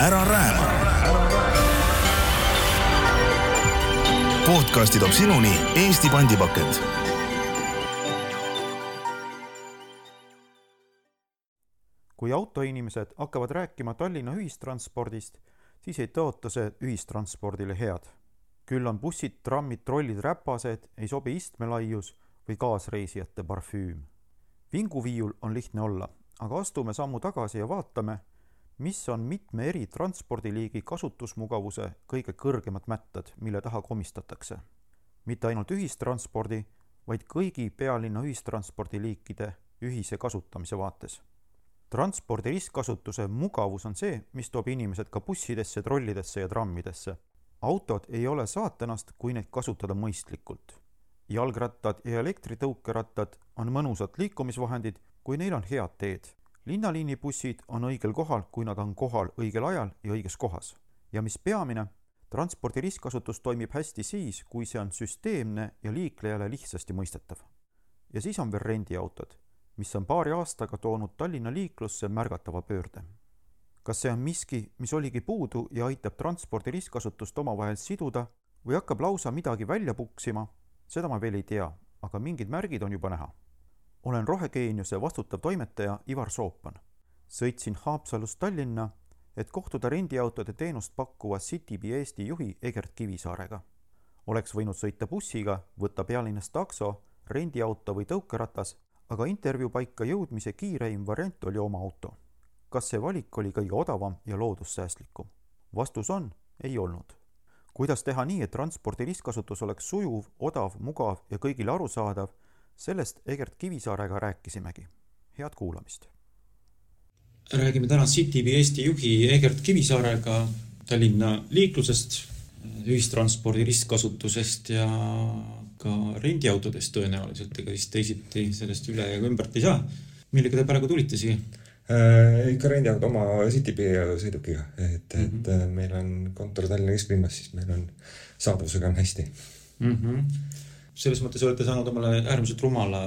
ära rääma. podcasti toob sinuni Eesti pandipakend. kui autoinimesed hakkavad rääkima Tallinna ühistranspordist, siis ei tõota see ühistranspordile head. küll on bussid, trammid, trollid räpased, ei sobi istmelaius või kaasreisijate parfüüm. vinguviiul on lihtne olla, aga astume sammu tagasi ja vaatame, mis on mitme eri transpordiliigi kasutusmugavuse kõige kõrgemad mättad, mille taha komistatakse. mitte ainult ühistranspordi, vaid kõigi pealinna ühistranspordiliikide ühise kasutamise vaates. transpordi ristkasutuse mugavus on see, mis toob inimesed ka bussidesse, trollidesse ja trammidesse. autod ei ole saatanast, kui neid kasutada mõistlikult. jalgrattad ja elektritõukerattad on mõnusad liikumisvahendid, kui neil on head teed linnaliinibussid on õigel kohal, kui nad on kohal õigel ajal ja õiges kohas. ja mis peamine, transpordi ristkasutus toimib hästi siis, kui see on süsteemne ja liiklejale lihtsasti mõistetav. ja siis on veel rendiautod, mis on paari aastaga toonud Tallinna liiklusse märgatava pöörde. kas see on miski, mis oligi puudu ja aitab transpordi ristkasutust omavahel siduda või hakkab lausa midagi välja puksima, seda ma veel ei tea, aga mingid märgid on juba näha olen Rohegeeniuse vastutav toimetaja Ivar Soopan. sõitsin Haapsalust Tallinna, et kohtuda rendiautode teenust pakkuva Citybi Eesti juhi Egert Kivisaarega. oleks võinud sõita bussiga, võtta pealinnas takso, rendiauto või tõukeratas, aga intervjuu paika jõudmise kiireim variant oli oma auto. kas see valik oli kõige odavam ja loodussäästlikum? vastus on, ei olnud kuidas teha nii, et transpordi ristkasutus oleks sujuv, odav, mugav ja kõigile arusaadav sellest Egert Kivisaarega rääkisimegi. head kuulamist. räägime täna CityB Eesti juhi Egert Kivisaarega Tallinna liiklusest, ühistranspordi ristkasutusest ja ka rendiautodest tõenäoliselt, ega siis teisiti sellest üle ega ümbert ei saa. millega te praegu tulite siia äh,? ikka rendiauto oma CityB sõidukiga, et, et mm -hmm. meil on kontor Tallinna kesklinnas, siis meil on saadavusega on hästi mm. -hmm selles mõttes olete saanud omale äärmiselt rumala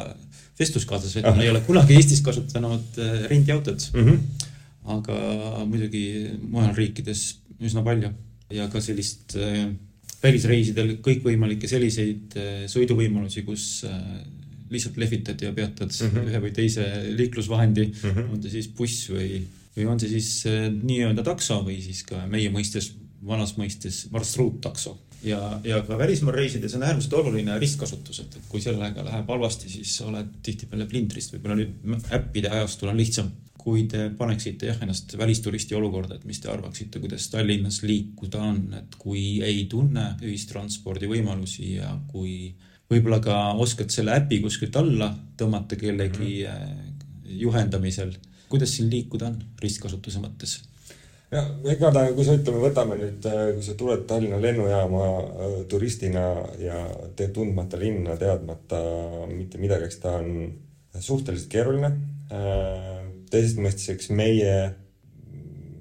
vestluskaaslase, et ma ei ole kunagi Eestis kasutanud äh, rendiautot mm. -hmm. aga muidugi mujal riikides üsna palju ja ka sellist äh, välisreisidel kõikvõimalikke selliseid äh, sõiduvõimalusi, kus lihtsalt lehvitad ja peatad mm -hmm. ühe või teise liiklusvahendi mm, -hmm. on ta siis buss või, või on see siis nii-öelda takso või siis ka meie mõistes, vanas mõistes marsruuttakso ja, ja ka välismaal reisides on äärmiselt oluline ristkasutus, et, et kui sellega läheb halvasti, siis oled tihtipeale plindrist, võib-olla nüüd äppide ajastul on lihtsam. kui te paneksite jah ennast välisturisti olukorda, et mis te arvaksite, kuidas Tallinnas liikuda on, et kui ei tunne ühistranspordi võimalusi ja kui võib-olla ka oskad selle äpi kuskilt alla tõmmata kellegi mm -hmm. juhendamisel, kuidas siin liikuda on ristkasutuse mõttes ja ega ta, kui sa ütleme, võtame nüüd, äh, kui sa tuled Tallinna lennujaama äh, turistina ja teed tundmata linna, teadmata mitte midagi, eks ta on suhteliselt keeruline. Äh, teisest mõistes, eks meie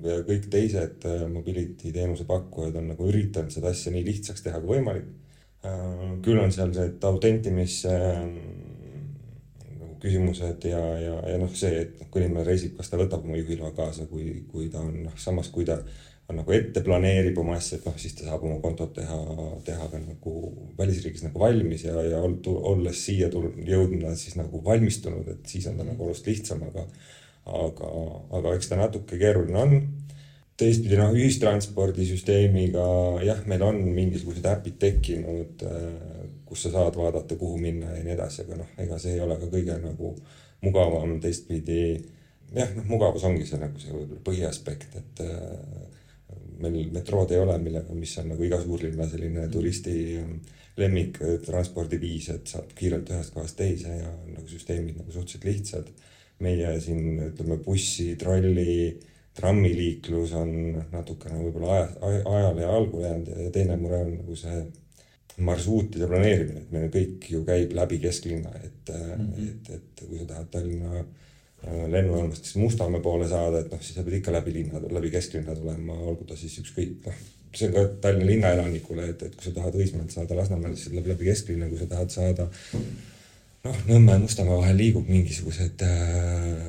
ja kõik teised mobility teenuse pakkujad on nagu üritanud seda asja nii lihtsaks teha kui võimalik. küll on seal see autentimise küsimused ja, ja, ja noh, see, et noh, kui inimene reisib, kas ta võtab oma juhiloa kaasa, kui, kui ta on noh, samas kui ta on nagu ette planeerib oma asja, et noh, siis ta saab oma kontot teha, teha ka nagu välisriigis nagu valmis ja, ja olles siia tulnud, jõudnud siis nagu valmistunud, et siis on ta nagu oluliselt lihtsam, aga aga, aga eks ta natuke keeruline on. teistpidi noh, ühistranspordisüsteemiga jah, meil on mingisugused äpid tekkinud äh, kus sa saad vaadata, kuhu minna ja nii edasi, aga noh, ega see ei ole ka kõige nagu mugavam teistpidi. jah, noh, mugavus ongi see nagu see võib-olla põhiaspekt, et äh, meil metrood ei ole, millega, mis on nagu iga suurlinna selline turisti ähm, lemmik transpordiviis, et saab kiirelt ühest kohast teise ja nagu süsteemid nagu suhteliselt lihtsad. meie siin ütleme bussi, trolli, trammiliiklus on natukene võib-olla aja, ajale jalgu jäänud ja teine mure on nagu see marsruutide planeerimine, et meil kõik ju käib läbi kesklinna, et mm, -hmm. et, et kui sa tahad Tallinna äh, lennujaamast siis Mustamäe poole saada, et noh, siis sa pead ikka läbi linna, läbi kesklinna tulema, olgu ta siis ükskõik, noh, see on ka Tallinna linnaelanikule, et, et kui sa tahad Õismäelt saada Lasnamäele, siis läheb läbi kesklinna, kui sa tahad saada noh, Nõmme ja Mustamäe vahel liigub mingisugused äh,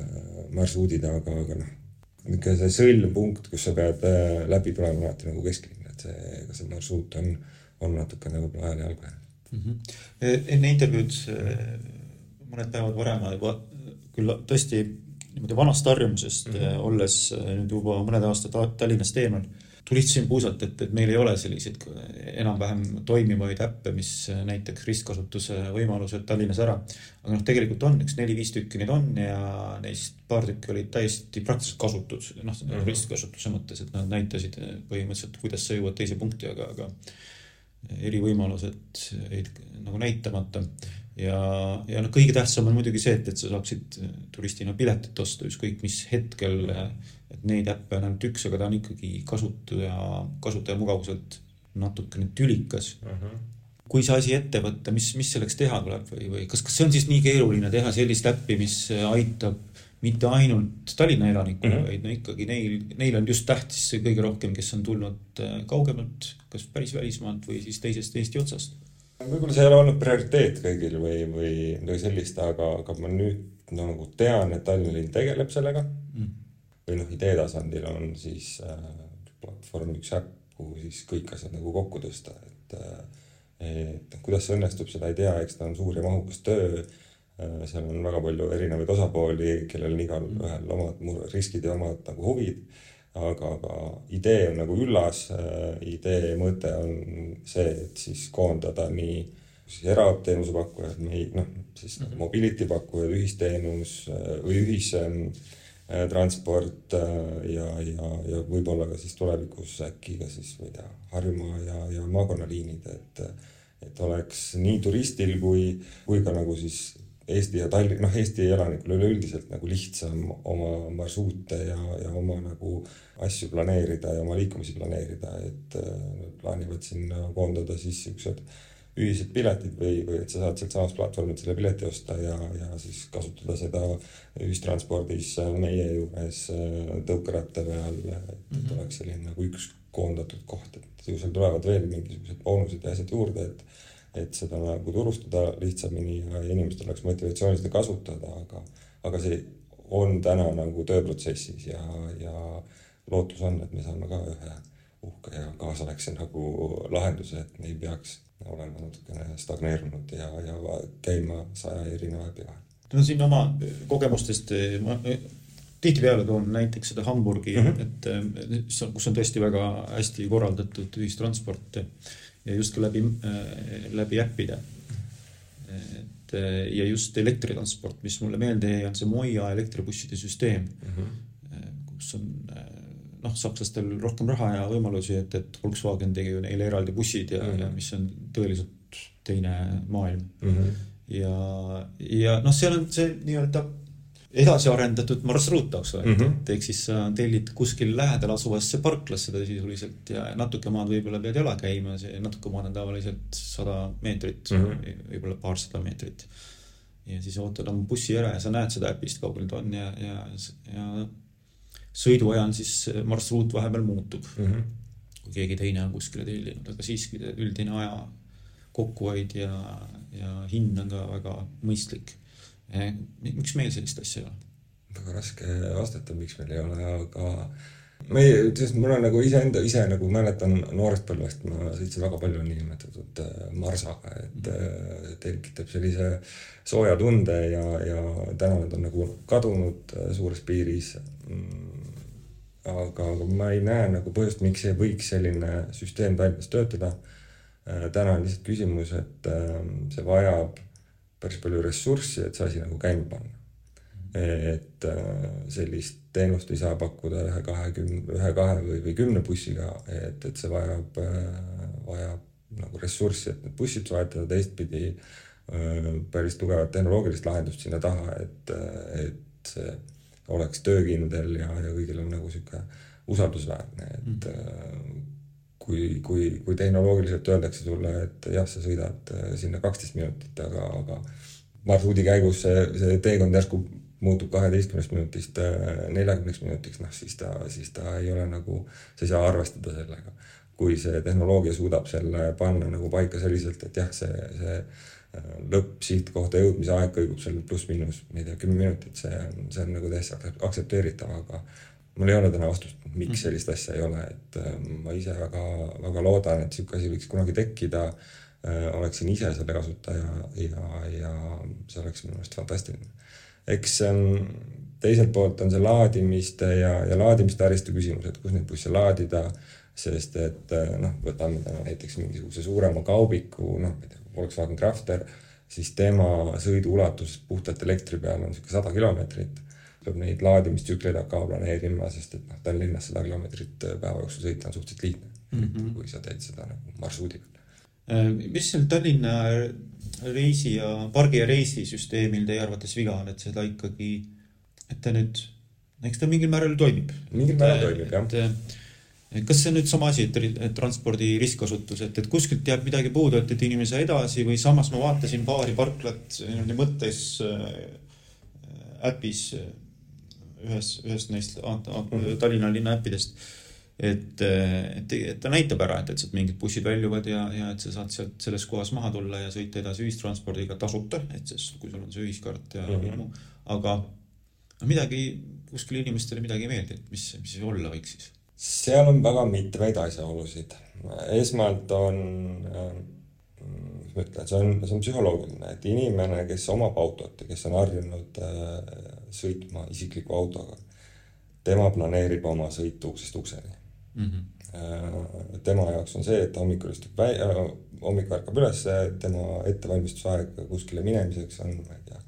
marsruudid, aga, aga noh, niisugune see sõlmpunkt, kus sa pead äh, läbi tulema alati nagu kesklinna, et see, ega see marsruut on, on natukene võib-olla ajale jalgu jäänud mm. -hmm. enne intervjuud mõned päevad varem juba küll tõesti niimoodi vanast harjumusest mm -hmm. olles nüüd juba mõned aastad Tallinnast eemal tulistasin puusalt, et, et meil ei ole selliseid enam-vähem toimivaid äppe, mis näitaks ristkasutuse võimalused Tallinnas ära. aga noh, tegelikult on üks neli-viis tükki neid on ja neist paar tükki olid täiesti praktiliselt kasutud, noh mm -hmm. ristkasutuse mõttes, et nad näitasid põhimõtteliselt, kuidas sa jõuad teise punkti, aga, aga erivõimalused nagu näitamata ja, ja noh, kõige tähtsam on muidugi see, et, et sa saaksid turistina piletit osta ükskõik mis hetkel et neid äppe on ainult üks, aga ta on ikkagi kasutaja, kasutaja mugavuselt natukene tülikas uh. Mhm. -huh. kui see asi ette võtta, mis, mis selleks teha tuleb või, või kas, kas see on siis nii keeruline teha sellist äppi, mis aitab mitte ainult Tallinna elanikke mm, -hmm. vaid no ikkagi neil, neil on just tähtis see kõige rohkem, kes on tulnud äh, kaugemalt, kas päris välismaalt või siis teisest Eesti otsast. võib-olla see ei ole olnud prioriteet kõigil või, või midagi sellist, aga, aga ma nüüd no, nagu tean, et Tallinna linn tegeleb sellega mm või noh, idee tasandil on siis äh, platvorm üks äpp, kuhu siis kõik asjad nagu kokku tõsta, et äh, et noh, kuidas see õnnestub, seda ei tea, eks ta on suur ja mahukas töö. Seal on väga palju erinevaid osapooli, kellel on igalühel omad riskid ja omad nagu huvid. aga, aga idee on nagu üllas äh,. idee mõte on see, et siis koondada nii siis erateenuse pakkujad, noh siis mm -hmm. mobility pakkujad, ühisteenus äh, või ühis äh, Äh, transport äh, ja, ja, ja võib-olla ka siis tulevikus äkki ka siis, ma ei tea, Harjumaa ja, ja maakonnaliinid, et et oleks nii turistil kui, kui ka nagu siis Eesti ja Tallinn, noh, Eesti elanikul üleüldiselt nagu lihtsam oma marsruute ja, ja oma nagu asju planeerida ja oma liikumisi planeerida, et äh, nad plaanivad sinna koondada siis siuksed ühised piletid või, või et sa saad sealtsamast platvormilt selle pileti osta ja, ja siis kasutada seda ühistranspordis meie juures äh, tõukeratta peal, et mm -hmm. oleks selline nagu üks koondatud koht, et ju seal tulevad veel mingisugused boonused ja asjad juurde, et et seda nagu turustada lihtsamini ja inimestel oleks motivatsiooni seda kasutada, aga, aga see on täna nagu tööprotsessis ja, ja lootus on, et me saame ka ühe uhke ja kaasaegse nagu lahenduse, et me ei peaks olema natukene stagneerunud ja, ja käima saja erineva äpi vahel. no siin oma kogemustest ma tihtipeale toon näiteks seda Hamburgi mm, -hmm. et kus on tõesti väga hästi korraldatud ühistransport ja just ka läbi, läbi äppide. et ja just elektritransport, mis mulle meelde jäi, on see Moia elektribusside süsteem mm, -hmm. kus on noh, sakslastel rohkem raha ja võimalusi, et, et Volkswagen tegi ju neile eraldi bussid ja mm, -hmm. ja mis on tõeliselt teine maailm mm. -hmm. ja, ja noh, seal on see nii-öelda edasi arendatud marsruut, eks ole mm, -hmm. et ehk siis sa tellid kuskil lähedal asuvasse parklasse ta sisuliselt ja natuke maad võib-olla pead jala käima, see natuke maad on tavaliselt sada meetrit mm -hmm., võib-olla paarsada meetrit. ja siis ootad oma bussi ära ja sa näed seda äpist, kaugel ta on ja, ja, ja sõidu ajal siis marsruut vahepeal muutub mm. -hmm. kui keegi teine on kuskile tellinud, aga siiski üldine aja kokkuhoid ja, ja hind on ka väga mõistlik. Eh, miks meil sellist asja ei ole? väga raske vastata, miks meil ei ole, aga ma ei, sest mul on nagu iseenda, ise nagu mäletan noorest põlvest, ma sõitsin väga palju niinimetatud äh, marsaga, et äh, tekitab sellise sooja tunde ja, ja täna need on nagu kadunud äh, suures piiris mm aga, aga ma ei näe nagu põhjust, miks ei võiks selline süsteem Tallinnas töötada. Täna on lihtsalt küsimus, et see vajab päris palju ressurssi, et see asi nagu käima panna. et äh, sellist teenust ei saa pakkuda ühe, kahekümne, ühe, kahe või, või kümne bussiga, et, et see vajab, äh, vajab nagu ressurssi, et need bussid soetada, teistpidi päris tugevat tehnoloogilist lahendust sinna taha, et, et see oleks töökindel ja, ja kõigil on nagu sihuke usaldusväärne, et mm. Kui, kui, kui tehnoloogiliselt öeldakse sulle, et jah, sa sõidad äh, sinna kaksteist minutit, aga, aga marsruudi käigus see, see teekond järsku muutub kaheteistkümnest minutist äh, neljakümneks minutiks, noh siis ta, siis ta ei ole nagu, sa ei saa arvestada sellega. kui see tehnoloogia suudab selle panna nagu paika selliselt, et jah, see, see lõppsihtkohta jõudmise aeg kõigub seal pluss-miinus, ma ei tea, kümme minutit, see see on nagu täiesti aktsepteeritav, aga mul ei ole täna vastust, miks Mhm. sellist asja ei ole, et äh, ma ise väga, väga loodan, et niisugune asi võiks kunagi tekkida äh,. oleksin ise selle kasutaja ja, ja see oleks minu meelest fantastiline. eks ähm, teiselt poolt on see laadimiste ja, ja laadimistaristu küsimus, et kus neid busse laadida, sest et äh, noh, võtame täna näiteks mingisuguse suurema kaubiku, noh, ma ei tea, Volkswagen Crafter, siis tema sõiduulatus puhtalt elektri peal on niisugune sada kilomeetrit peab neid laadimistsükleid hakkama planeerima, sest et noh, Tallinnas sada kilomeetrit päeva jooksul sõita on suhteliselt lihtne mm. -hmm. kui sa teed seda nagu marsruudi peal. Äh, mis seal Tallinna reisi ja pargi ja reisi süsteemil teie arvates viga on, et seda ikkagi, et ta nüüd, eks ta mingil määral toimib. mingil määral toimib, jah. et kas see on nüüd sama asi, et transpordi ristkasutus, et, et kuskilt jääb midagi puudu, et, et inimene ei saa edasi või samas ma vaatasin paari parklat niimoodi mõttes äh, äpis äh, ühes, ühest neist a- Tallinna linna äppidest et, et, et ta näitab ära, et, et sealt mingid bussid väljuvad ja, ja et sa saad sealt selles kohas maha tulla ja sõita edasi ühistranspordiga tasuta, et siis kui sul on see ühiskaart ja mm Mhm. -hmm. muu. aga midagi, kuskil inimestele midagi ei meeldi, et mis, mis see olla võiks siis? seal on väga mitmeid asjaolusid. esmalt on, mis ma ütlen, see on, see on psühholoogiline, et inimene, kes omab autot ja kes on harjunud äh, sõitma isikliku autoga, tema planeerib oma sõitu uksest ukseni Mm -hmm. tema jaoks on see, et hommikul istub väi-, hommikul ärkab üles, tema ettevalmistusaeg kuskile minemiseks on, ma ei tea,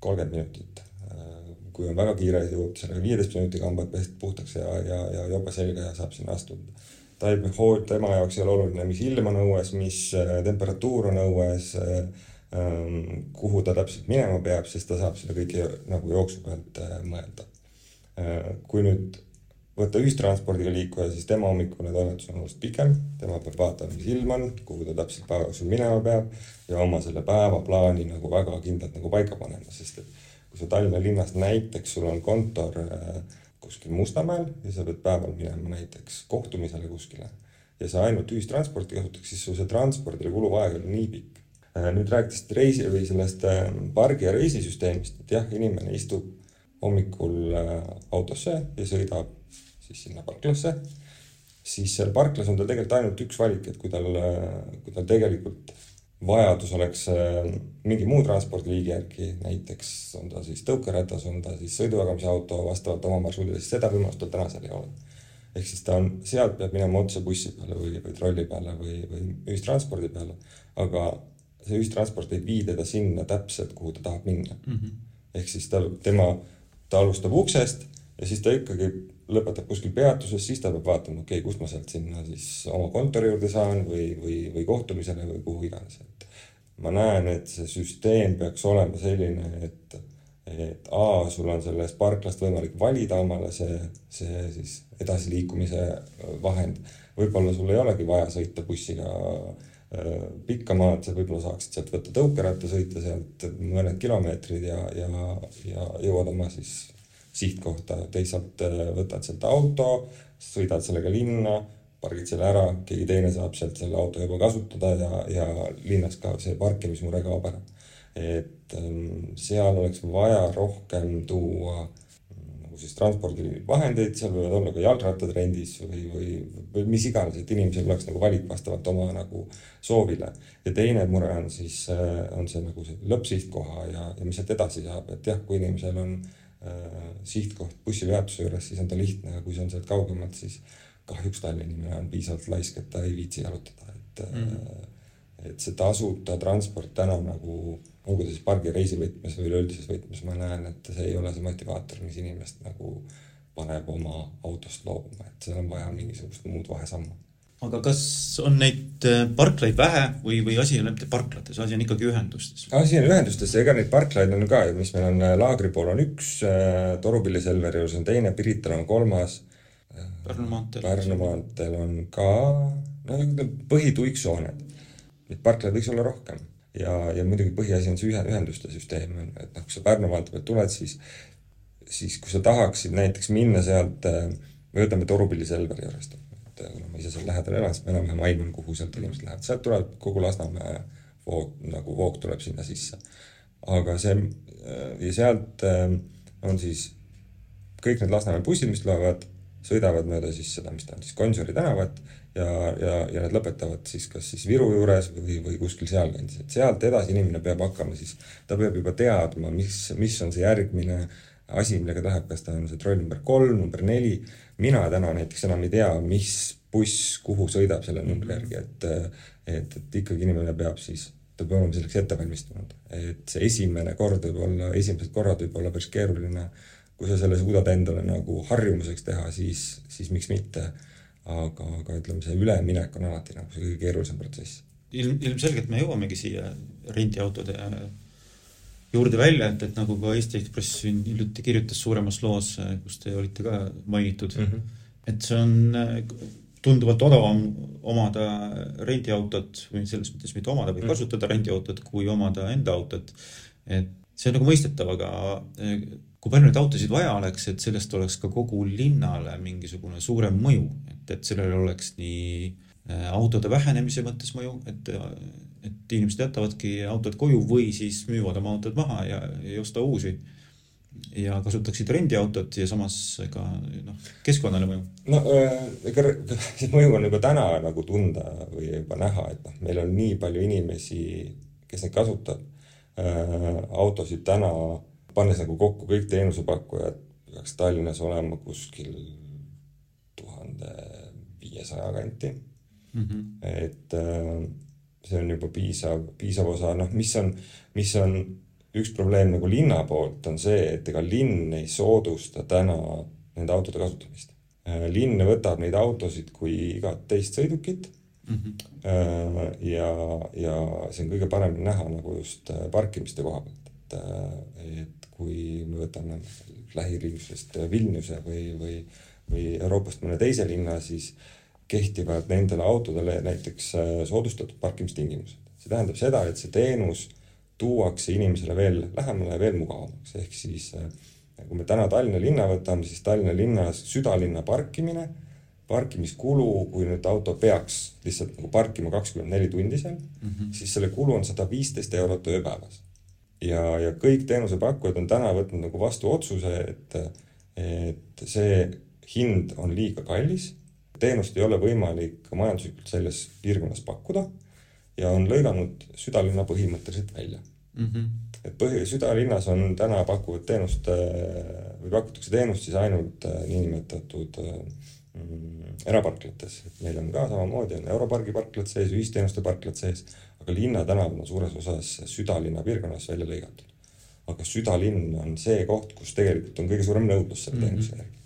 kolmkümmend minutit. kui on väga kiire, jõuab sellega viieteist minutiga hambad pestud puhtaks ja, ja, ja jope selga ja saab sinna astuda. ta ei tema jaoks ei ole oluline, mis ilm on õues, mis äh, temperatuur on õues, kuhu ta täpselt minema peab, sest ta saab seda kõike nagu jooksu pealt äh, mõelda. kui nüüd võtta ühistranspordiga liikuja, siis tema hommikune toimetus on oluliselt pikem, tema peab vaatama, mis ilm on, kuhu ta täpselt päeva jooksul minema peab ja oma selle päevaplaani nagu väga kindlalt nagu paika panema, sest et kui sa Tallinna linnas näiteks, sul on kontor äh, kuskil Mustamäel ja sa pead päeval minema näiteks kohtumisele kuskile ja sa ainult ühistransporti kasutaks, siis sul see transpordile kuluv aeg on nii pikk. Nüüd rääkides reisi või sellest äh, pargi ja reisisüsteemist, et jah, inimene istub hommikul äh, autosse ja sõidab siis sinna parklasse, siis seal parklas on tal tegelikult ainult üks valik, et kui tal, kui tal tegelikult vajadus oleks mingi muu transpordiliigi järgi, näiteks on ta siis tõukeratas, on ta siis sõidujagamise auto vastavalt oma marsruudile, siis seda võimalust tal täna seal ei ole. ehk siis ta on, sealt peab minema otse bussi peale või, või trolli peale või, või ühistranspordi peale, aga see ühistransport ei vii teda sinna täpselt, kuhu ta tahab minna mm. -hmm. ehk siis ta, tema, ta alustab uksest ja siis ta ikkagi lõpetab kuskil peatuses, siis ta peab vaatama, okei okay,, kust ma sealt sinna siis oma kontori juurde saan või, või, või kohtumisele või kuhu iganes, et ma näen, et see süsteem peaks olema selline, et, et A, sul on sellest parklast võimalik valida omale see, see siis edasiliikumise vahend. võib-olla sul ei olegi vaja sõita bussiga äh, pikka maad, sa võib-olla saaksid sealt võtta tõukeratta, sõita sealt mõned kilomeetrid ja, ja, ja jõuad oma siis sihtkohta, teisalt võtad sealt auto, sõidad sellega linna, pargid selle ära, keegi teine saab sealt selle auto juba kasutada ja, ja linnas ka see parkimismure kaob ära. et ähm, seal oleks vaja rohkem tuua siis transpordivahendeid, seal võivad olla ka jalgrattad rendis või, või, või mis iganes, et inimesel oleks nagu valik vastavalt oma nagu soovile. ja teine mure on siis, on see nagu see lõppsihtkoha ja, ja mis sealt edasi saab, et jah, kui inimesel on äh, sihtkoht bussipeatuse juures, siis on ta lihtne, aga kui see on sealt kaugemalt, siis kahjuks Tallinna inimene on piisavalt laisk, et ta ei viitsi jalutada, et mm., et see tasuta transport täna nagu, olgu ta siis pargi reisivõtmes või üleüldises võtmes, ma näen, et see ei ole see motivaator, mis inimest nagu paneb oma autost loobuma, et seal on vaja mingisugust muud vahesammu. aga kas on neid parklaid vähe või, või asi ei ole mitte parklates, asi on ikkagi ühendustes? asi on ühendustes, ega neid parklaid on ka ju, mis meil on laagri pool on üks, Torupilli Selveri juures on teine, Pirital on kolmas Pärnu maanteel. Pärnu maanteel on ka, no põhituiksooned. Neid parklaid võiks olla rohkem ja, ja muidugi põhiasi on see ühe, ühenduste süsteem, et noh, kui sa Pärnu pealt tuled, siis, siis kui sa tahaksid näiteks minna sealt, või võtame Torupilli Selveri juurest, et kuna ma ise seal lähedal elan, siis ma enam-vähem aiman, kuhu sealt inimesed lähevad, sealt tuleb kogu Lasnamäe voog, nagu voog tuleb sinna sisse. aga see ja sealt on siis kõik need Lasnamäe bussid, mis tulevad, sõidavad mööda siis seda, mis ta on siis Gonsiori tänavat ja, ja, ja need lõpetavad siis kas siis Viru juures või, või kuskil sealkandis, et sealt edasi inimene peab hakkama siis, ta peab juba teadma, mis, mis on see järgmine asi, millega ta läheb, kas ta on see troll number kolm, number neli, mina täna näiteks enam ei tea, mis buss kuhu sõidab selle numbri järgi, et et, et ikkagi inimene peab siis, ta peab olema selleks ette valmistunud. et see esimene kord võib olla, esimesed korrad võib olla päris keeruline, kui sa selle suudad endale nagu harjumuseks teha, siis, siis miks mitte. Aga, aga ütleme, see üleminek on alati nagu see kõige keerulisem protsess. ilm, ilmselgelt me jõuamegi siia rendiautode juurde välja, et, et nagu ka Eesti Ekspress siin hiljuti kirjutas suuremas loos, kus te olite ka mainitud mm, -hmm. et see on tunduvalt odavam omada rendiautot või selles mõttes mitte omada, vaid mm. kasutada rendiautot, kui omada enda autot. et see on nagu mõistetav, aga kui palju neid autosid vaja oleks, et sellest oleks ka kogu linnale mingisugune suurem mõju, et, et sellel oleks nii eh, autode vähenemise mõttes mõju, et, et inimesed jätavadki autod koju või siis müüvad oma autod maha ja ei osta uusi ja kasutaksid rendiautot ja samas ka noh, keskkonnale mõju? no äh, ega see mõju on juba täna nagu tunda või juba näha, et noh, meil on nii palju inimesi, kes neid kasutab äh,. autosid täna, pannes nagu kokku kõik teenusepakkujad, peaks Tallinnas olema kuskil tuhande viiesaja kanti mm. -hmm. et äh, see on juba piisav, piisav osa, noh, mis on, mis on üks probleem nagu linna poolt on see, et ega linn ei soodusta täna nende autode kasutamist. Äh, linn võtab neid autosid kui igat teist sõidukit mm. -hmm. ja, ja see on kõige paremini näha nagu just parkimiste koha pealt, et, et kui me võtame lähiriigitusest Vilniuse või, või, või Euroopast mõne teise linna, siis kehtivad nendele autodele näiteks soodustatud parkimistingimused. see tähendab seda, et see teenus tuuakse inimesele veel lähemale ja veel mugavamaks, ehk siis äh, kui me täna Tallinna linna võtame, siis Tallinna linnas südalinna parkimine, parkimiskulu, kui nüüd auto peaks lihtsalt nagu parkima kakskümmend neli tundi seal mm, -hmm. siis selle kulu on sada viisteist eurot ööpäevas. Ja, ja kõik teenusepakkujad on täna võtnud nagu vastu otsuse, et, et see hind on liiga kallis, teenust ei ole võimalik majanduslikult selles piirkonnas pakkuda ja on lõiganud südalinna põhimõtteliselt välja mm. -hmm. et põhi, südalinnas on täna pakuvad teenust äh, või pakutakse teenust siis ainult äh, niinimetatud mm, eraparklates, et meil on ka samamoodi on Europargi parklad sees, ühisteenuste parklad sees, aga linnatänavad on suures osas südalinna piirkonnas välja lõigatud. aga südalinn on see koht, kus tegelikult on kõige suurem nõudlus selle mm -hmm. teenuse järgi.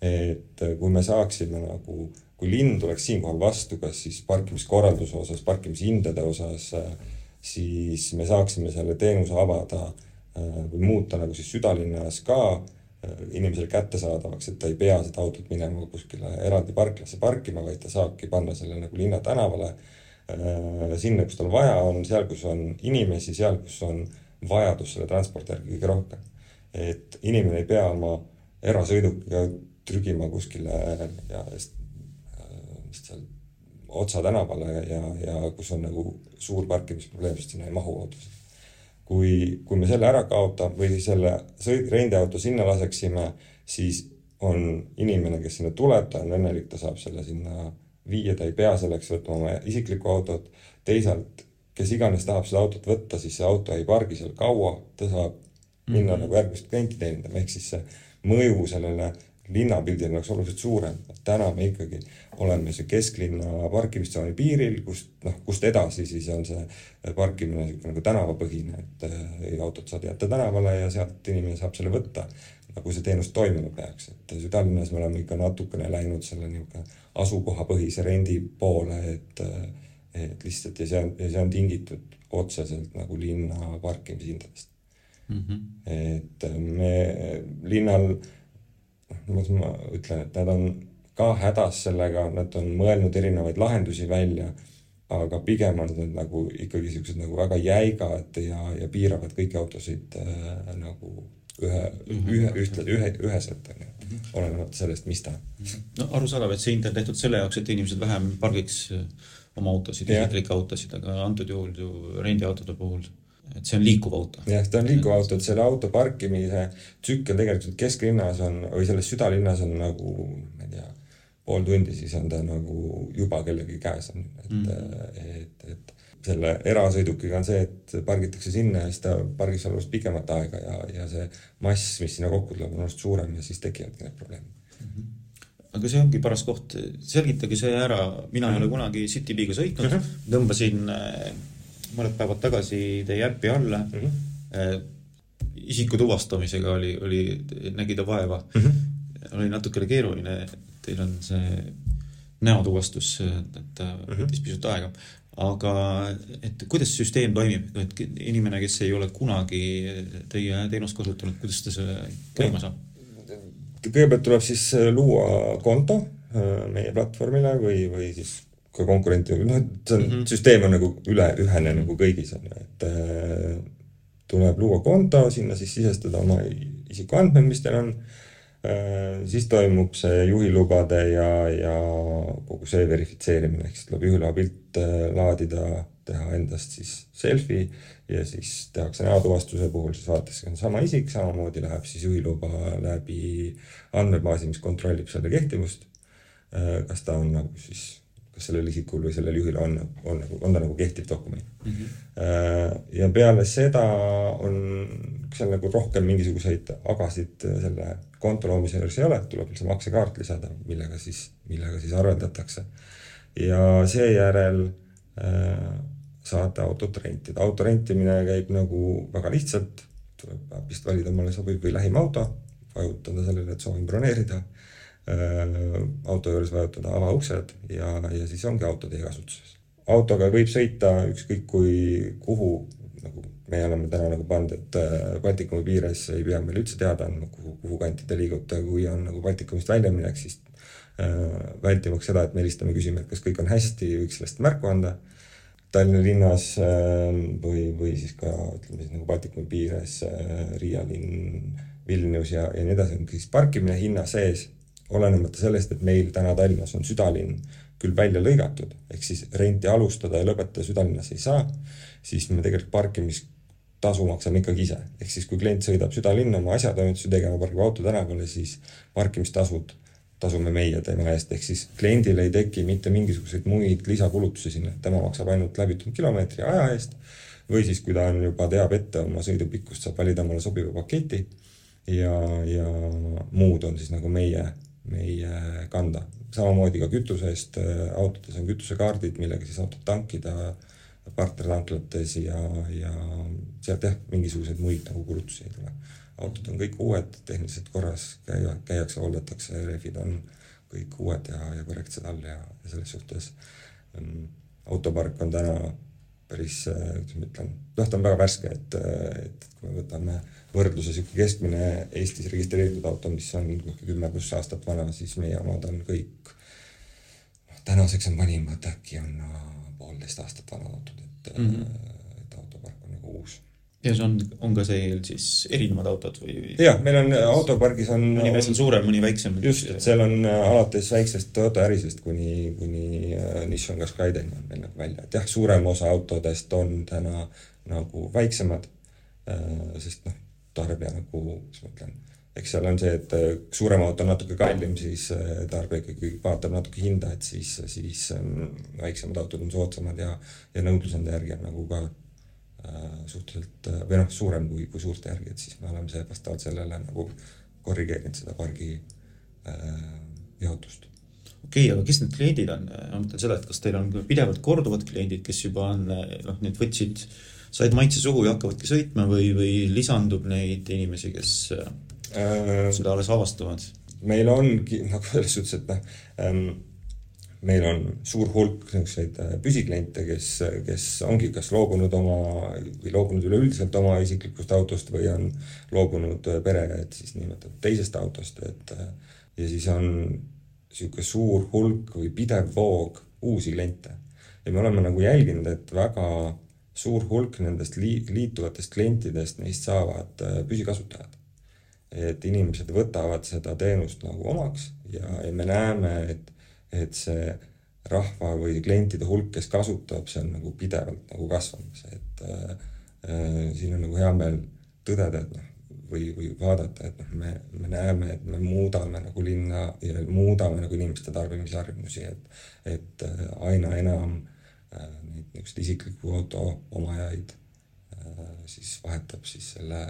et äh, kui me saaksime nagu, kui linn tuleks siinkohal vastu, kas siis parkimiskorralduse osas, parkimishindade osas äh, siis me saaksime selle teenuse avada äh, või muuta nagu siis südalinnas ka inimesele kättesaadavaks, et ta ei pea seda autot minema kuskile eraldi parklasse parkima, vaid ta saabki panna selle nagu linnatänavale sinna, kus tal vaja on, seal, kus on inimesi, seal, kus on vajadus selle transpordi järgi kõige rohkem. et inimene ei pea oma erasõidukiga trügima kuskile ja vist seal Otsa tänavale ja, ja kus on nagu suur parkimisprobleem, sest sinna ei mahu autosid. kui, kui me selle ära kaotame või selle sõid-, rendiauto sinna laseksime, siis on inimene, kes sinna tuleb, ta on õnnelik, ta saab selle sinna viia, ta ei pea selleks võtma oma isiklikku autot. teisalt, kes iganes tahab seda autot võtta, siis see auto ei pargi seal kaua, ta saab minna mm -hmm. nagu järgmist klienti teenindama, ehk siis see mõju sellele linnapildil oleks oluliselt suurem, et täna me ikkagi oleme see kesklinna parkimistsooni piiril, kust noh, kust edasi siis on see parkimine niisugune nagu tänavapõhine, et äh, autot saad jätta tänavale ja sealt inimene saab selle võtta, nagu see teenus toimima peaks, et südalinnas me oleme ikka natukene läinud selle niisugune asukohapõhise rendi poole, et et lihtsalt ja see on, ja see on tingitud otseselt nagu linna parkimishindadest mm. -hmm. et me linnal kuidas ma ütlen, et nad on ka hädas sellega, nad on mõelnud erinevaid lahendusi välja, aga pigem on need nagu ikkagi siuksed nagu väga jäigad ja, ja piiravad kõiki autosid äh, nagu ühe mm, -hmm. ühe, ühtle, ühe, üheselt onju mm -hmm., olenemata sellest, mis ta on. no arusaadav, et see hind on tehtud selle jaoks, et inimesed vähem pargiks äh, oma autosid, isiklikke autosid, aga antud juhul ju rendiautode puhul et see on liikuv auto. jah, ta on liikuv auto, et selle auto parkimise tsükkel tegelikult kesklinnas on või selles südalinnas on nagu, ma ei tea, pool tundi, siis on ta nagu juba kellegi käes on, et mm, et, et selle erasõidukiga on see, et pargitakse sinna ja siis ta pargib seal oluliselt pikemat aega ja, ja see mass, mis sinna kokku tuleb, on oluliselt suurem ja siis tekivadki need probleemid mm. -hmm aga see ongi paras koht, selgitage see ära, mina ei ole kunagi Citybiga sõitnud mm, -hmm. tõmbasin äh, mõned päevad tagasi teie äppi alla mm. -hmm. isiku tuvastamisega oli, oli, nägi ta vaeva mm. -hmm. oli natukene keeruline, teil on see näotuvastus, et ta mhm. võttis mm -hmm. pisut aega aga et kuidas süsteem toimib, et inimene, kes ei ole kunagi teie teenust kasutanud, kuidas ta selle käima saab? kõigepealt tuleb siis äh, luua konto äh, meie platvormile või, või siis ka konkurenti, noh, et see on mm, -hmm. süsteem on nagu üle, ühene nagu kõigis on ju, et äh, tuleb luua konto, sinna siis sisestada oma isikuandmed, mis teil on siis toimub see juhilubade ja, ja kogu see verifitseerimine, ehk siis tuleb juhiloa pilt äh, laadida, teha endast siis selfie ja siis tehakse näotuvastuse puhul siis vaadatakse, on sama isik, samamoodi läheb siis juhiluba läbi andmebaasi, mis kontrollib selle kehtivust. Äh, kas ta on nagu siis kas sellel isikul või sellel juhil on, on nagu, on ta nagu kehtiv dokument mm. -hmm. ja peale seda on seal nagu rohkem mingisuguseid agasid selle konto loomise juures ei ole, tuleb see maksekaart lisada, millega siis, millega siis arveldatakse. ja seejärel äh, saate autot rentida, auto rentimine käib nagu väga lihtsalt, tuleb äpist valida omale sobiv või lähim auto, vajutada sellele, et soovin broneerida Äh, auto juures vajutada avauksed ja, ja siis ongi auto teie kasutuses. autoga võib sõita ükskõik kui, kuhu, nagu me oleme täna nagu pannud, et äh, Baltikumi piires ei pea meile üldse teada andma, kuhu, kuhu kanti te liigute, kui on nagu Baltikumist väljaminek, siis äh, vältimaks seda, et me helistame, küsime, et kas kõik on hästi, võiks sellest märku anda. Tallinna linnas äh, või, või siis ka ütleme siis nagu Baltikumi piires äh, Riia linn, Vilnius ja, ja nii edasi, on siis parkimine hinna sees olenemata sellest, et meil täna Tallinnas on südalinn küll välja lõigatud, ehk siis renti alustada ja lõpetada südalinnas ei saa, siis me tegelikult parkimistasu maksame ikkagi ise. ehk siis, kui klient sõidab südalinna oma asjatoimetusi tegema, pargib auto tänavale, siis parkimistasud tasume meie tema eest, ehk siis kliendil ei teki mitte mingisuguseid muid lisakulutusi sinna, tema maksab ainult läbitud kilomeetri aja eest või siis, kui ta on juba, teab ette oma sõidupikkust, saab valida omale sobiva paketi ja, ja muud on siis nagu meie meie kanda. samamoodi ka kütuse eest, äh, autodes on kütusekaardid, millega siis autot tankida partnertanklates ja, ja sealt jah, mingisuguseid muid nagu kulutusi ei tule. autod on kõik uued, tehniliselt korras, käia, käiakse, hooldatakse, rehvid on kõik uued ja, ja korrektsed all ja, ja selles suhtes um, autopark on täna päris, kuidas ma ütlen, noh, ta on väga värske, et, et kui me võtame võrdluse niisugune keskmine Eestis registreeritud auto, mis on kümme pluss aastat vana, siis meie omad on kõik, noh tänaseks on vanim, et äkki on no, poolteist aastat vanad autod, et mm, -hmm. et autopark on nagu uus. ja see on, on ka seal siis erinevad autod või? jah, meil on autopargis on mõni on suurem, mõni väiksem. just, et seal on äh, alates väiksest Toyota Yarisest kuni, kuni Nissan Qashqaideni on meil nagu välja, et jah, suurem osa autodest on täna nagu väiksemad sest noh, tarbija nagu, kuidas ma ütlen, eks seal on see, et äh, suurem auto on natuke kallim, siis äh, tarbija ikkagi vaatab natuke hinda, et siis, siis ähm, väiksemad autod on soodsamad ja, ja nõudlus nende järgi on nagu ka äh, suhteliselt või noh, suurem kui, kui suurte järgi, et siis me oleme see vastavalt sellele nagu korrigeerinud seda pargi äh, jaotust okei okay,, aga kes need kliendid on, ma mõtlen seda, et kas teil on pidevalt korduvad kliendid, kes juba on noh, need võtsid äh, said maitse suhu ja hakkavadki sõitma või, või lisandub neid inimesi, kes äh, seda alles avastavad? meil ongi nagu selles suhtes, et noh ähm,, meil on suur hulk niisuguseid äh, püsikliente, kes, kes ongi kas loobunud oma või loobunud üleüldiselt oma isiklikust autost või on loobunud äh, pere, et siis nimetatud teisest autost, et äh, ja siis on niisugune suur hulk või pidev voog uusi kliente. ja me oleme nagu jälginud, et väga suur hulk nendest li-, liituvatest klientidest, neist saavad äh, püsikasutajad. Et inimesed võtavad seda teenust nagu omaks ja, ja me näeme, et, et see rahva või klientide hulk, kes kasutab, see on nagu pidevalt nagu kasvamas, et äh, siin on nagu hea meel tõdeda, et noh, või, või vaadata, et noh, me, me näeme, et me muudame nagu linna ja muudame nagu inimeste tarbimisharjumusi, et, et äh, aina enam äh, neid niisuguseid isikliku auto omajaid äh, siis vahetab siis selle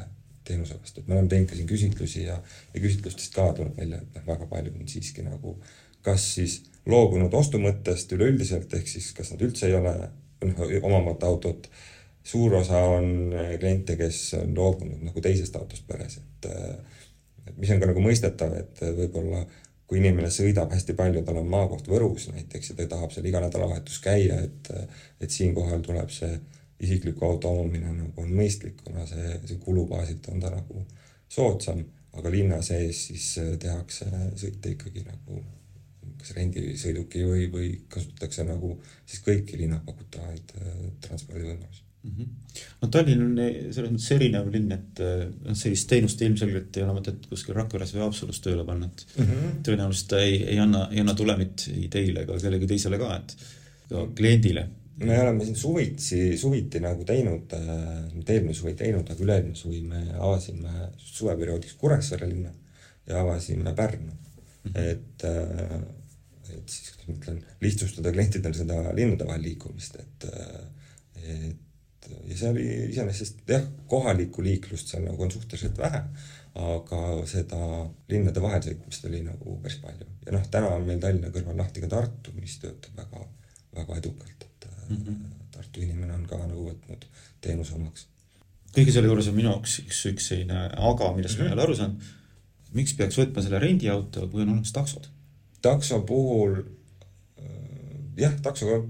teenuse vastu, et me oleme teinud ka siin küsitlusi ja, ja küsitlustest ka tuleb välja, et noh, väga paljud on siiski nagu kas siis loobunud ostumõttest üleüldiselt, ehk siis kas nad üldse ei ole noh, omamata autot. Suur osa on äh, kliente, kes on loobunud nagu teisest autost peres, et et mis on ka nagu mõistetav, et äh, võib-olla kui inimene sõidab hästi palju, tal on maakoht Võrus näiteks ja ta tahab seal iga nädalavahetus käia, et et siinkohal tuleb see isikliku auto omamine nagu on mõistlik, kuna see, see kulubaasilt on ta nagu soodsam, aga linna sees siis tehakse sõite ikkagi nagu kas rendisõiduki või, või kasutatakse nagu siis kõiki linna pakutavaid transpordivõimalusi mm. -hmm. no Tallinn on selles mõttes erinev linn, et noh, sellist teenust ilmselgelt ei ole mõtet kuskil Rakveres või Haapsalus tööle panna, et mm -hmm. tõenäoliselt ta ei, ei anna, ei anna tulemit ei teile ega kellelegi teisele ka, et ka kliendile. Me oleme siin suvitsi, suviti nagu teinud, nüüd eelmine suvi ei teinud, aga üle-eelmine suvi me avasime suveperioodiks Kuressaare linna ja avasime Pärnu mm. -hmm. et, et siis, kuidas ma ütlen, lihtsustada klientidel seda linnade vahel liikumist, et, et ja see oli iseenesest jah, kohalikku liiklust seal nagu on suhteliselt vähe, aga seda linnade vahel sõitmist oli nagu päris palju ja noh, täna on meil Tallinna kõrval lahti ka Tartu, mis töötab väga, väga edukalt, mm -hmm. Tartu inimene on ka nagu võtnud teenuse omaks. kõige selle juures on minu jaoks üks, üks selline aga, millest mm -hmm. ma ei ole aru saanud. miks peaks võtma selle rendiauto, kui on olemas taksod? takso puhul jah, taksoga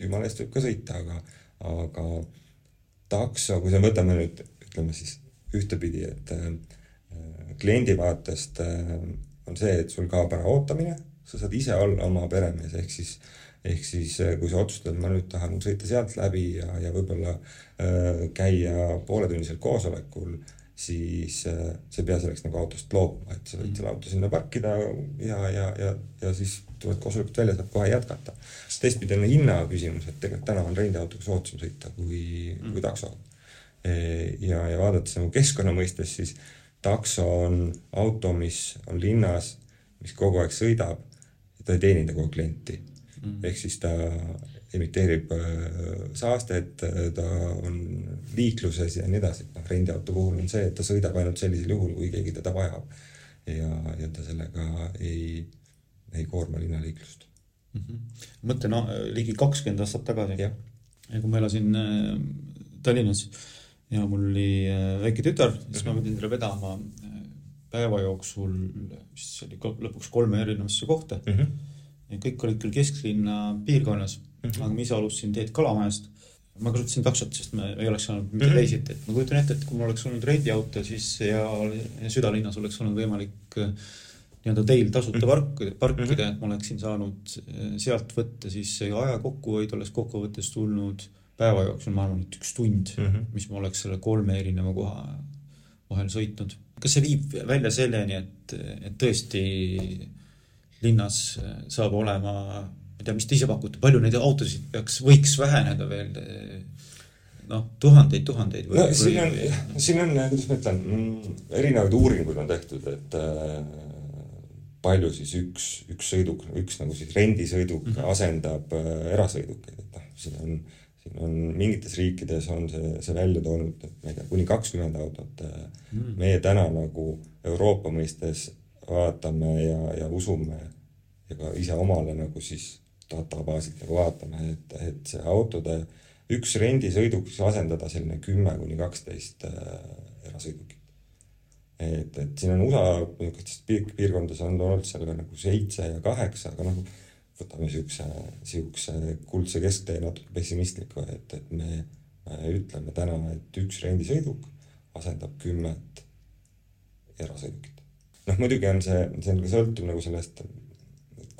jumala eest võib ka sõita, aga, aga takso, kui me võtame nüüd ütleme siis ühtepidi, et äh, kliendi vaatest äh, on see, et sul kaob ära ootamine, sa saad ise olla oma peremees, ehk siis ehk siis äh, kui sa otsustad, ma nüüd tahan sõita sealt läbi ja, ja võib-olla äh, käia pooletunnisel koosolekul, siis äh, sa ei pea selleks nagu autost loobuma, et sa võid selle auto sinna parkida ja, ja, ja, ja siis tuled koosolekult välja, saad kohe jätkata. teistpidi on hinna küsimus, et tegelikult täna on rendiautoga soodsam sõita kui mm., kui taksoga. E, ja, ja vaadates nagu keskkonna mõistes, siis takso on auto, mis on linnas, mis kogu aeg sõidab, ta ei teeninda kogu klienti mm.. ehk siis ta emiteerib äh, saastet, ta on liikluses ja nii edasi, noh, rendiauto puhul on see, et ta sõidab ainult sellisel juhul, kui keegi teda vajab. ja, ja ta sellega ei ei koorma linnaliiklust mm. -hmm. mõtlen no, ligi kakskümmend aastat tagasi, kui ma elasin äh, Tallinnas ja mul oli äh, väike tütar, siis mm -hmm. ma mhm. pidin talle vedama äh, päeva jooksul, mis oli lõpuks kolme erinevasse kohta mm. -hmm. Kõik olid küll kesklinna piirkonnas mm, -hmm. aga ma ise alustasin teed Kalamajast. ma kasutasin taksot, sest ma ei oleks saanud mitte mm -hmm. teisiti, et ma kujutan ette, et kui mul oleks olnud rendiauto, siis ja, ja südalinnas oleks olnud võimalik äh, nii-öelda teil tasuta mhm. parkida, parkida mm, -hmm. et ma oleksin saanud eh, sealt võtta siis aja kokkuhoid oleks kokkuvõttes tulnud päeva jooksul, ma arvan, et üks tund mm, -hmm. mis ma oleks selle kolme erineva koha vahel sõitnud. kas see viib välja selleni, et, et tõesti linnas saab olema, ma ei tea, mis te ise pakute, palju neid autosid peaks, võiks väheneda veel? noh, tuhandeid, tuhandeid või? no siin on, siin on, kuidas ma ütlen, mm, erinevaid uuringuid on tehtud, et äh, palju siis üks, üks sõiduk, üks nagu siis rendisõiduk mm -hmm. asendab äh, erasõidukeid, et noh, siin on, siin on mingites riikides on see, see välja toonud, et ma ei tea, kuni kakskümmend autot mm. -hmm. meie täna nagu Euroopa mõistes vaatame ja, ja usume ja ka ise omale nagu siis databaasilt nagu vaatame, et, et see autode üks rendisõiduk asendada selline kümme kuni kaksteist äh, erasõidukit et, et siin on USA niisugustes piirkondades on olnud seal ka nagu seitse ja kaheksa, aga noh, võtame siukse, siukse kuldse kesktee natuke pessimistliku, et, et me ütleme täna, et üks rendisõiduk asendab kümmet erasõidukit. Noh, muidugi on see, see on ka sõltub nagu sellest,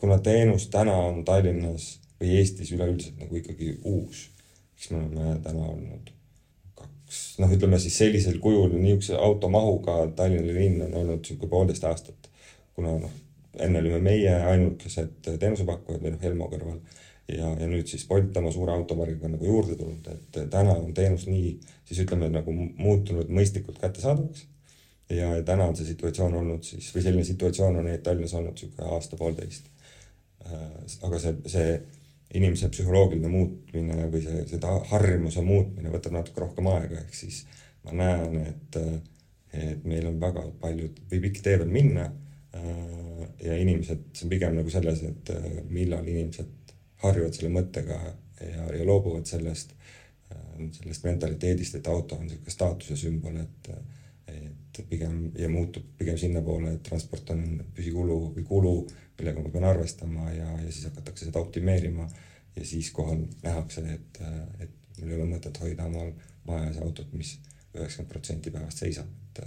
kuna teenus täna on Tallinnas või Eestis üleüldiselt nagu ikkagi uus, siis me oleme täna olnud noh, ütleme siis sellisel kujul niisuguse automahuga Tallinna linn on olnud niisugune poolteist aastat. kuna noh, enne olime meie ainukesed teenusepakkujad või noh, Helmo kõrval ja, ja nüüd siis Bolt oma suure autopargiga nagu juurde tulnud, et täna on teenus nii siis ütleme nagu muutunud mõistlikult kättesaadavaks. Ja, täna on see situatsioon olnud siis või selline situatsioon on Tallinnas olnud niisugune aasta-poolteist. aga see, see inimese psühholoogiline muutmine või see, seda harjumuse muutmine võtab natuke rohkem aega, ehk siis ma näen, et, et meil on väga palju või pikk tee veel minna. ja inimesed, see on pigem nagu selles, et millal inimesed harjuvad selle mõttega ja, ja loobuvad sellest, sellest mentaliteedist, et auto on niisugune staatuse sümbol, et et pigem ja muutub pigem sinnapoole, et transport on püsikulu või kulu, millega ma pean arvestama ja, ja siis hakatakse seda optimeerima. ja siis kohal nähakse, et, et mul ei ole mõtet hoida omal majas autot, mis üheksakümmend protsenti päevast seisab, et,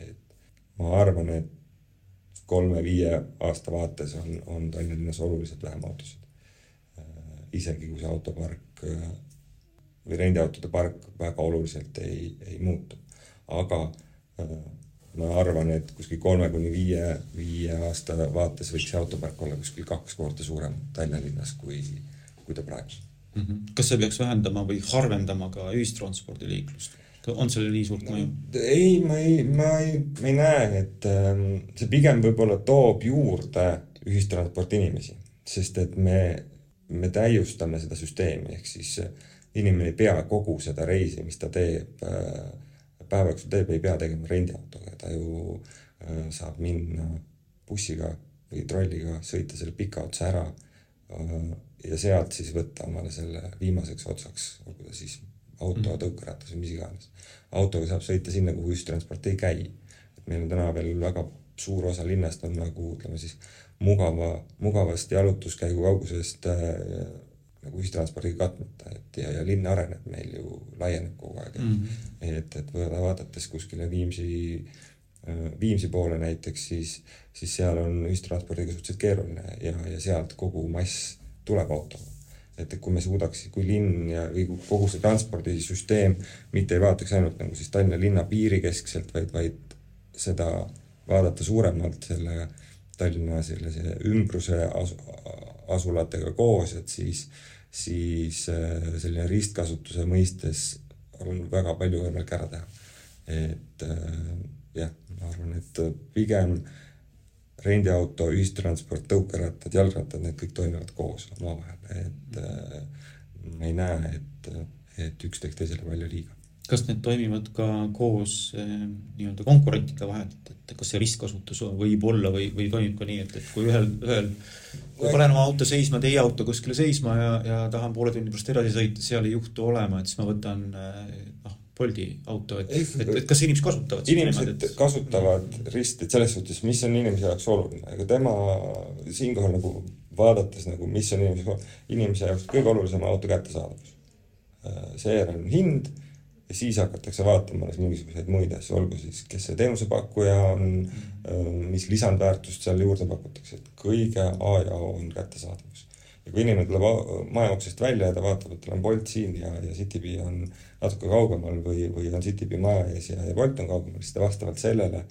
et ma arvan, et kolme-viie aasta vaates on, on Tallinna linnas oluliselt vähem autosid. isegi kui see autopark või rendiautode park väga oluliselt ei, ei muutu, aga ma arvan, et kuskil kolme kuni viie, viie aasta vaates võiks see autopark olla kuskil kaks korda suurem Tallinna linnas, kui, kui ta praegu mm. -hmm. kas see peaks vähendama või harvendama ka ühistranspordiliiklust? on sellel nii suurt mõju? ei, ma ei, ma ei, ma ei näe, et ähm, see pigem võib-olla toob juurde ühistransporti inimesi, sest et me, me täiustame seda süsteemi, ehk siis inimene ei pea kogu seda reisi, mis ta teeb äh, päeva jooksul teeb, ei pea tegema rendiautoga, ta ju äh, saab minna bussiga või trolliga, sõita selle pika otsa ära äh, ja sealt siis võtta omale selle viimaseks otsaks, olgu ta siis auto mm., tõukeratas või mis iganes. autoga saab sõita sinna, kuhu ühistransport ei käi. et meil on täna veel väga suur osa linnast on nagu ütleme siis mugava, mugavast jalutuskäigu kaugusest äh, nagu ühistranspordiga katmata, et ja, ja linn areneb meil ju, laieneb kogu aeg mm. -hmm. et, et vaadates kuskile Viimsi, äh, Viimsi poole näiteks, siis, siis seal on ühistranspordiga suhteliselt keeruline ja, ja sealt kogu mass tuleb autoga. et, et kui me suudaks, kui linn ja, või kogu see transpordisüsteem mitte ei vaataks ainult nagu siis Tallinna linna piirikeskselt, vaid, vaid seda vaadata suuremalt selle Tallinna sellise ümbruse asu, asulatega koos, et siis äh, siis äh, selline ristkasutuse mõistes on väga palju võimalik ära teha. et äh, jah, ma arvan, et pigem rendiauto, ühistransport, tõukerattad, jalgrattad, need kõik toimivad koos omavahel, et äh, ma ei näe, et, et üks teeks teisele palju liiga kas need toimivad ka koos eh, nii-öelda konkurentide vahel, et kas see ristkasutus võib olla või, või toimib ka nii, et, et kui ühel, ühel kui panen oma auto seisma, teie auto kuskile seisma ja, ja tahan poole tunni pärast edasi sõita, seal ei juhtu olema, et siis ma võtan eh, noh, Bolti auto, et, et, et kas inimesed kasutavad inimesed niimoodi, et... kasutavad risti, et selles suhtes, mis on inimese jaoks oluline, ega tema siinkohal nagu vaadates nagu, mis on inimese, inimese jaoks kõige olulisem auto kättesaadavus. Äh, seejärel on hind ja siis hakatakse vaatama alles mingisuguseid muid asju, olgu siis, kes see teenusepakkuja on, äh, mis lisandväärtust seal juurde pakutakse, et kõige A ja O on kättesaadavus. ja kui inimene tuleb maja uksest välja ja ta vaatab, et tal on Bolt siin ja, ja Citybee on natuke kaugemal või, või on Citybee maja ees ja, ja Bolt on kaugemal, siis ta vastavalt sellele,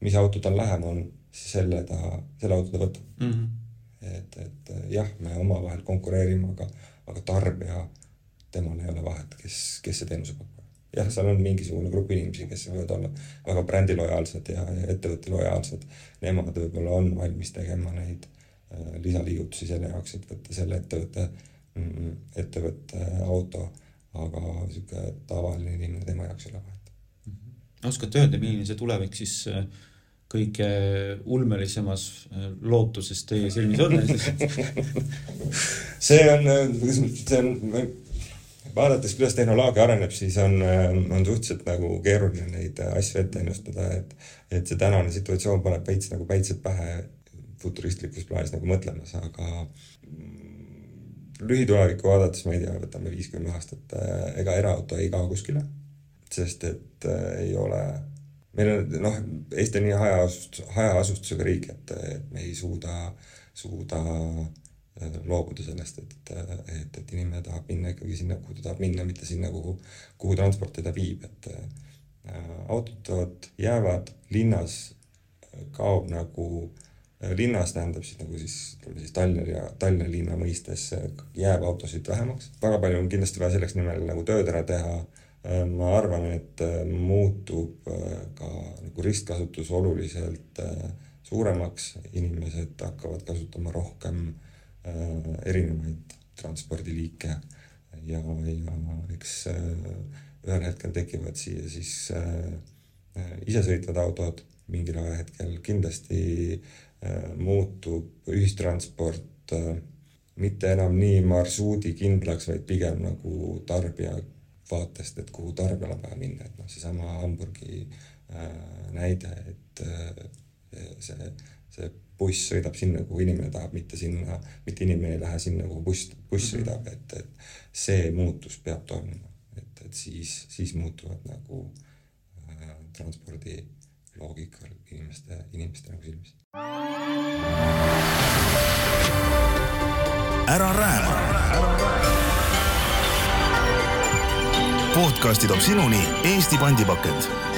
mis auto tal lähem on, selle ta, selle auto ta võtab mm. -hmm. et, et jah, me omavahel konkureerime, aga, aga tarbija, temal ei ole vahet, kes, kes see teenuse pakub jah, seal on mingisugune grupp inimesi, kes võivad olla väga brändi lojaalsed ja, ja ettevõtte lojaalsed. Nemad võib-olla on valmis tegema neid äh, lisaliigutusi selle jaoks, et võtta selle ettevõtte mm,, ettevõtte auto, aga sihuke tavaline inimene tema jaoks ei ole vahet mm. -hmm. oskate öelda, milline see tulevik siis äh, kõige ulmelisemas äh, lootuses teie silmis on see on, see on vaadates, kuidas tehnoloogia areneb, siis on, on suhteliselt nagu keeruline neid asju ette ennustada, et, et see tänane situatsioon paneb veits nagu päitsed pähe futuristlikus plaanis nagu mõtlemas, aga lühitulevikku vaadates, ma ei tea, võtame viis-kümme aastat, ega eraauto ei kao kuskile, sest et äh, ei ole, meil on noh, Eesti on nii hajaasust-, hajaasustusega riik, et, et me ei suuda, suuda Äh, loobuda sellest, et, et, et inimene tahab minna ikkagi sinna, kuhu ta tahab minna, mitte sinna, kuhu, kuhu transport teda viib, et äh, autod jäävad linnas, kaob nagu linnas tähendab siis nagu siis ütleme siis Tallinna ja Tallinna linna mõistes jääb autosid vähemaks. väga palju on kindlasti vaja selleks nimel nagu tööd ära teha. ma arvan, et muutub ka nagu ristkasutus oluliselt suuremaks, inimesed hakkavad kasutama rohkem erinevaid transpordiliike. Ja, ja eks ühel hetkel tekivad siia siis isesõitvad autod. Mingil ajahetkel kindlasti äh, muutub ühistransport äh, mitte enam nii marsruudikindlaks, vaid pigem nagu tarbija vaatest, et kuhu tarbijal on vaja minna, et noh, seesama Hamburgi äh, näide, et see, see buss sõidab sinna, kuhu inimene tahab, mitte sinna, mitte inimene ei lähe sinna, kuhu buss, buss mhm. sõidab, et, et see muutus peab toimuma, et, et siis, siis muutuvad nagu äh, transpordi loogikal inimeste, inimeste nagu silmis. ära rääma. podcasti toob sinuni Eesti pandipakend